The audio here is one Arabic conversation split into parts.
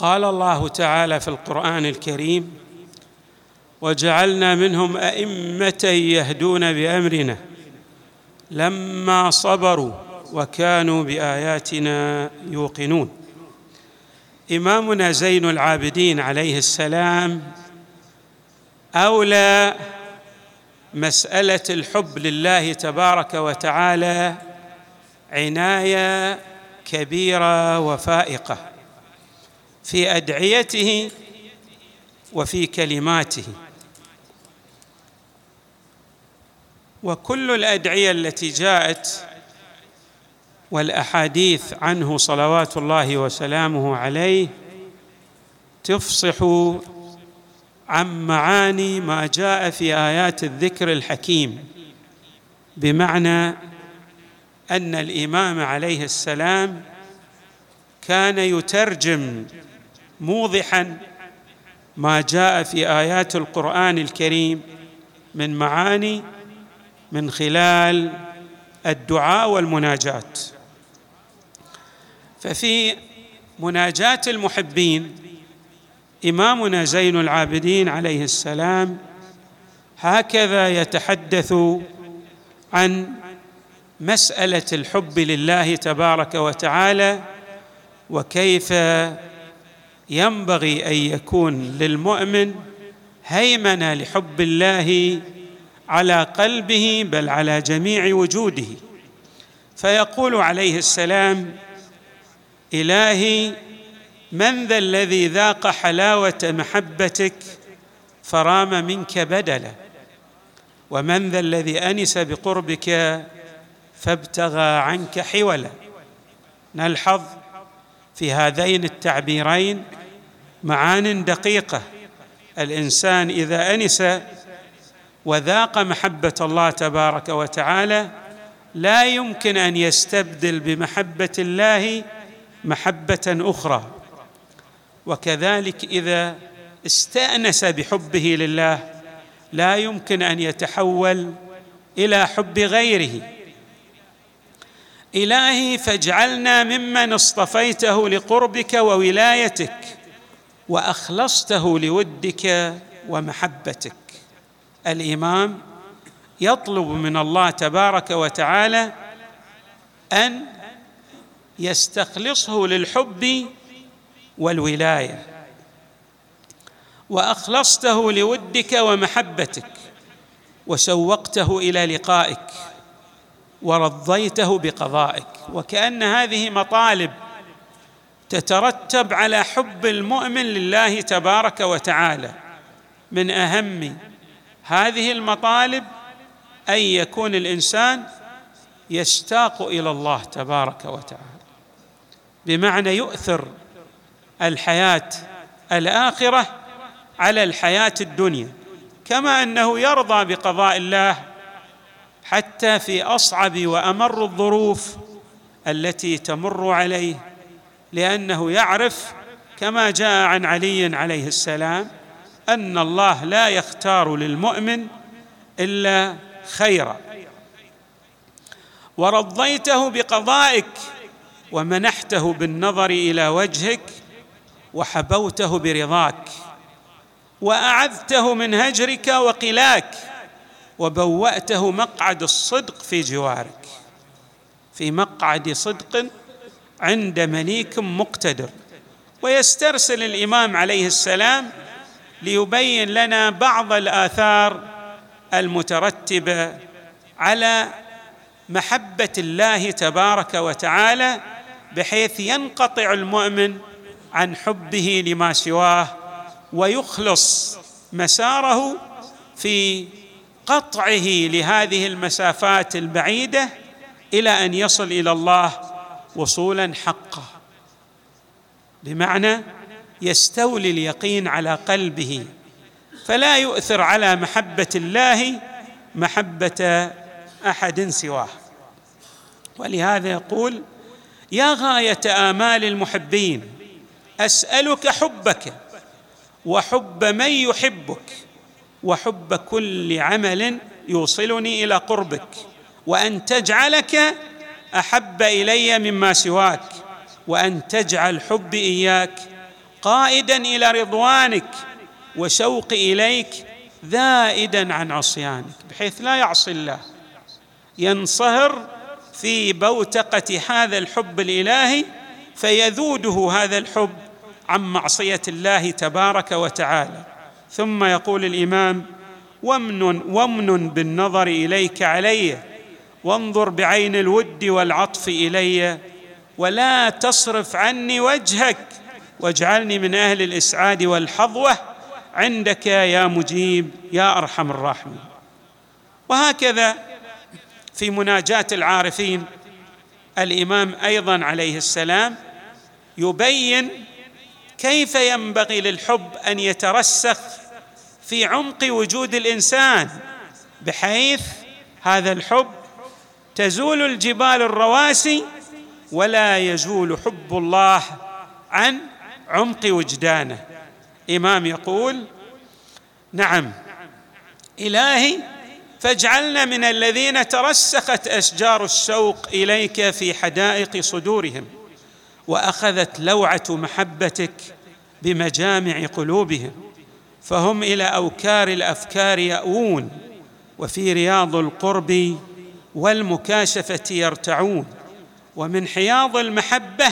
قال الله تعالى في القرآن الكريم وجعلنا منهم أئمة يهدون بأمرنا لما صبروا وكانوا بآياتنا يوقنون. إمامنا زين العابدين عليه السلام أولى مسألة الحب لله تبارك وتعالى عناية كبيرة وفائقة. في أدعيته وفي كلماته. وكل الأدعية التي جاءت والأحاديث عنه صلوات الله وسلامه عليه تفصح عن معاني ما جاء في آيات الذكر الحكيم بمعنى أن الإمام عليه السلام كان يترجم موضحا ما جاء في آيات القرآن الكريم من معاني من خلال الدعاء والمناجات. ففي مناجاة المحبين إمامنا زين العابدين عليه السلام هكذا يتحدث عن مسألة الحب لله تبارك وتعالى وكيف ينبغي أن يكون للمؤمن هيمنة لحب الله على قلبه بل على جميع وجوده. فيقول عليه السلام إلهي من ذا الذي ذاق حلاوة محبتك فرام منك بدلا؟ ومن ذا الذي أنس بقربك فابتغى عنك حولا؟ نلحظ في هذين التعبيرين معان دقيقة. الإنسان إذا أنس وذاق محبة الله تبارك وتعالى لا يمكن أن يستبدل بمحبة الله محبة أخرى. وكذلك إذا استأنس بحبه لله لا يمكن أن يتحول إلى حب غيره. إلهي فاجعلنا ممن اصطفيته لقربك وولايتك. وأخلصته لودك ومحبتك. الإمام يطلب من الله تبارك وتعالى أن يستخلصه للحب والولاية. وأخلصته لودك ومحبتك وسوقته إلى لقائك ورضيته بقضائك. وكأن هذه مطالب تترتب على حب المؤمن لله تبارك وتعالى. من أهم هذه المطالب أن يكون الإنسان يشتاق إلى الله تبارك وتعالى. بمعنى يؤثر الحياة الآخرة على الحياة الدنيا. كما أنه يرضى بقضاء الله حتى في أصعب وأمر الظروف التي تمر عليه لأنه يعرف كما جاء عن علي عليه السلام أن الله لا يختار للمؤمن إلا خيرا. ورضيته بقضائك ومنحته بالنظر إلى وجهك وحبوته برضاك وأعذته من هجرك وقلاك وبوأته مقعد الصدق في جوارك. في مقعد صدق عند مليك مقتدر. ويسترسل الإمام عليه السلام ليبين لنا بعض الآثار المترتبة على محبة الله تبارك وتعالى بحيث ينقطع المؤمن عن حبه لما سواه ويخلص مساره في قطعه لهذه المسافات البعيدة إلى أن يصل إلى الله وصولا حقا بمعنى يستولي اليقين على قلبه فلا يؤثر على محبة الله محبة أحد سواه. ولهذا يقول يا غاية آمال المحبين أسألك حبك وحب من يحبك وحب كل عمل يوصلني إلى قربك وأن تجعلك أحب إلي مما سواك وأن تجعل حبي إياك قائدا إلى رضوانك وشوقي إليك ذائدا عن عصيانك بحيث لا يعصي الله. ينصهر في بوتقة هذا الحب الإلهي فيذوده هذا الحب عن معصية الله تبارك وتعالى. ثم يقول الإمام ومن ومن بالنظر إليك علي وانظر بعين الود والعطف إلي ولا تصرف عني وجهك واجعلني من أهل الإسعاد والحظوة عندك يا مجيب يا أرحم الراحمين. وهكذا في مناجاة العارفين الإمام أيضا عليه السلام يبين كيف ينبغي للحب أن يترسخ في عمق وجود الإنسان بحيث هذا الحب تزول الجبال الرواسي ولا يزول حب الله عن عمق وجدانه. إمام يقول نعم إلهي فاجعلنا من الذين ترسخت أشجار الشوق إليك في حدائق صدورهم وأخذت لوعة محبتك بمجامع قلوبهم فهم إلى أوكار الأفكار يأوون وفي رياض القرب والمكاشفة يرتعون ومن حياض المحبة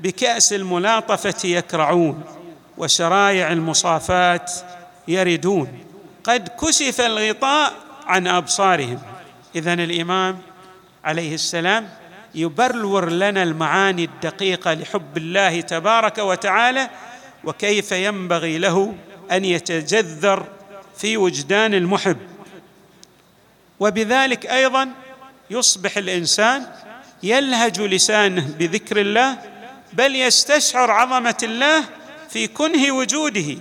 بكأس الملاطفة يكرعون وشرايع المصافات يردون. قد كشف الغطاء عن أبصارهم. اذا الإمام عليه السلام يبرور لنا المعاني الدقيقة لحب الله تبارك وتعالى وكيف ينبغي له أن يتجذر في وجدان المحب. وبذلك أيضا يصبح الإنسان يلهج لسانه بذكر الله بل يستشعر عظمة الله في كنه وجوده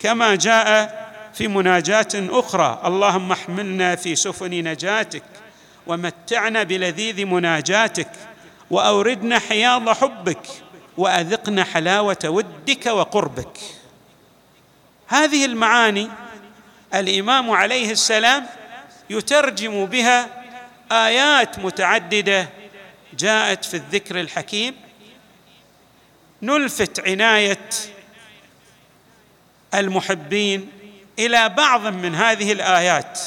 كما جاء في مناجاة أخرى اللهم احملنا في سفن نجاتك ومتعنا بلذيذ مناجاتك وأوردنا حياض حبك وأذقنا حلاوة ودك وقربك. هذه المعاني الإمام عليه السلام يترجم بها آيات متعددة جاءت في الذكر الحكيم. نلفت عناية المحبين إلى بعض من هذه الآيات.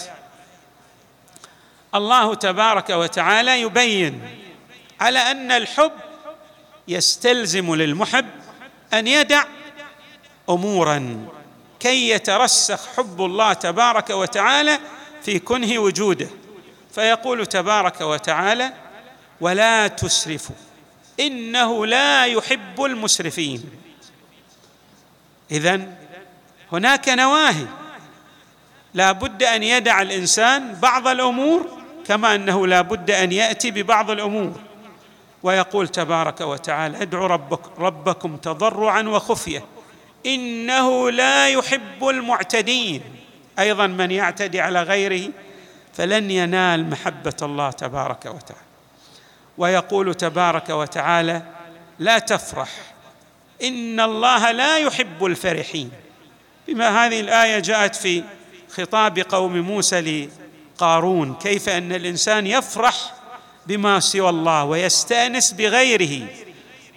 الله تبارك وتعالى يبين على أن الحب يستلزم للمحب أن يدع امورا. كي يترسخ حب الله تبارك وتعالى في كنه وجوده. فيقول تبارك وتعالى ولا تسرفوا إنه لا يحب المسرفين. إذن هناك نواهي. لا بد أن يدع الإنسان بعض الأمور كما أنه لا بد أن يأتي ببعض الأمور. ويقول تبارك وتعالى ادعوا ربك ربكم تضرعا وخفية إنه لا يحب المعتدين. أيضا من يعتدي على غيره فلن ينال محبة الله تبارك وتعالى. ويقول تبارك وتعالى لا تفرح إن الله لا يحب الفرحين. بما هذه الآية جاءت في خطاب قوم موسى لقارون كيف أن الإنسان يفرح بما سوى الله ويستأنس بغيره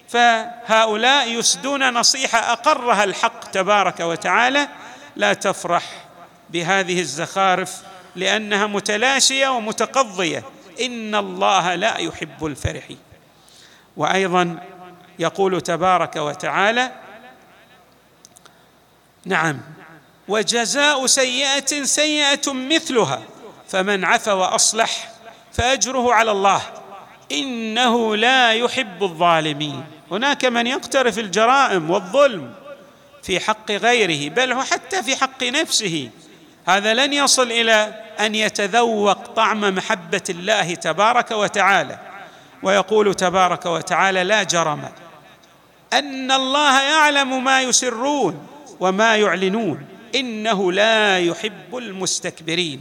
فهؤلاء يسدون نصيحة أقرها الحق تبارك وتعالى لا تفرح بهذه الزخارف لأنها متلاشية ومتقضية. إن الله لا يحب الفرحين وأيضا يقول تبارك وتعالى نعم وجزاء سيئة سيئة مثلها فمن عفا وأصلح فأجره على الله. إنه لا يحب الظالمين. هناك من يقترف الجرائم والظلم في حق غيره بل حتى في حق نفسه. هذا لن يصل إلى أن يتذوق طعم محبة الله تبارك وتعالى. ويقول تبارك وتعالى لا جرم. أن الله يعلم ما يسرون وما يعلنون. إنه لا يحب المستكبرين.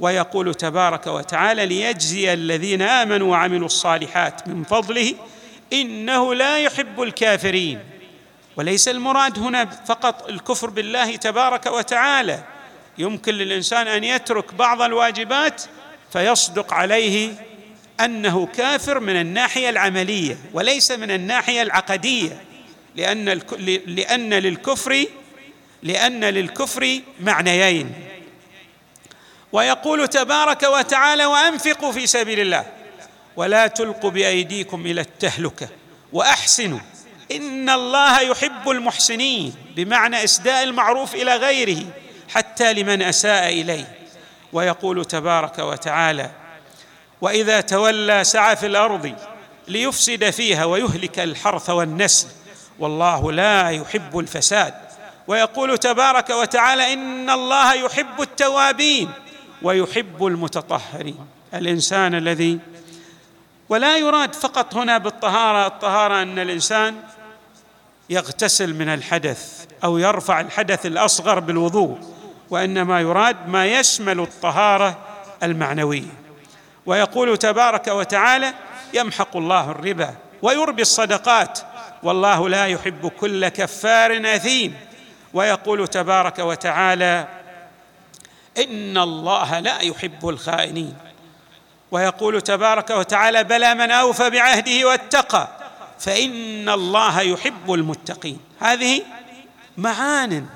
ويقول تبارك وتعالى ليجزي الذين آمنوا وعملوا الصالحات من فضله إنه لا يحب الكافرين. وليس المراد هنا فقط الكفر بالله تبارك وتعالى يمكن للإنسان أن يترك بعض الواجبات فيصدق عليه أنه كافر من الناحية العملية وليس من الناحية العقدية لأن لأن للكفر لأن للكفر معنيين. ويقول تبارك وتعالى وأنفقوا في سبيل الله ولا تلقوا بأيديكم إلى التهلكة وأحسنوا إن الله يحب المحسنين. بمعنى إسداء المعروف إلى غيره. حتى لمن أساء إليه ويقول تبارك وتعالى وإذا تولى سعى في الأرض ليفسد فيها ويهلك الحرث والنسل والله لا يحب الفساد. ويقول تبارك وتعالى إن الله يحب التوابين ويحب المتطهرين. الإنسان الذي ولا يراد فقط هنا بالطهارة الطهارة أن الإنسان يغتسل من الحدث أو يرفع الحدث الأصغر بالوضوء. وانما يراد ما يشمل الطهارة المعنوية. ويقول تبارك وتعالى يمحق الله الربا ويربي الصدقات والله لا يحب كل كفار أثيم. ويقول تبارك وتعالى إن الله لا يحب الخائنين. ويقول تبارك وتعالى بلى من أوفى بعهده واتقى فإن الله يحب المتقين. هذه معان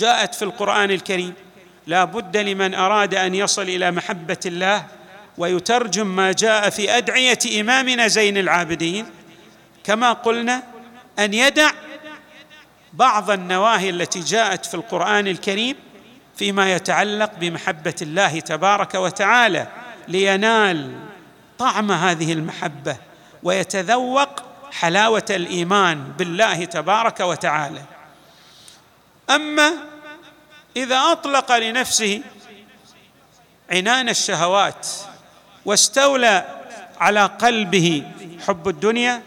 جاءت في القرآن الكريم لا بد لمن أراد أن يصل إلى محبة الله ويترجم ما جاء في أدعية إمامنا زين العابدين كما قلنا أن يدع بعض النواهي التي جاءت في القرآن الكريم فيما يتعلق بمحبة الله تبارك وتعالى لينال طعم هذه المحبة ويتذوق حلاوة الإيمان بالله تبارك وتعالى. أما إذا أطلق لنفسه عنان الشهوات واستولى على قلبه حب الدنيا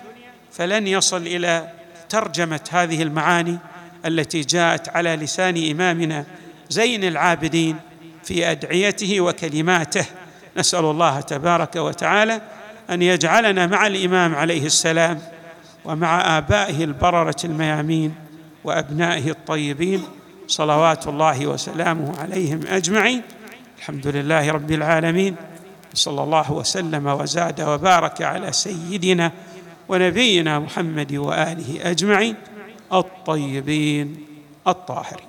فلن يصل إلى ترجمة هذه المعاني التي جاءت على لسان إمامنا زين العابدين في أدعيته وكلماته. نسأل الله تبارك وتعالى أن يجعلنا مع الإمام عليه السلام ومع آبائه البررة الميامين وأبنائه الطيبين صلوات الله وسلامه عليهم أجمعين. الحمد لله رب العالمين. صلى الله وسلم وزاد وبارك على سيدنا ونبينا محمد وآله أجمعين. الطيبين الطاهرين.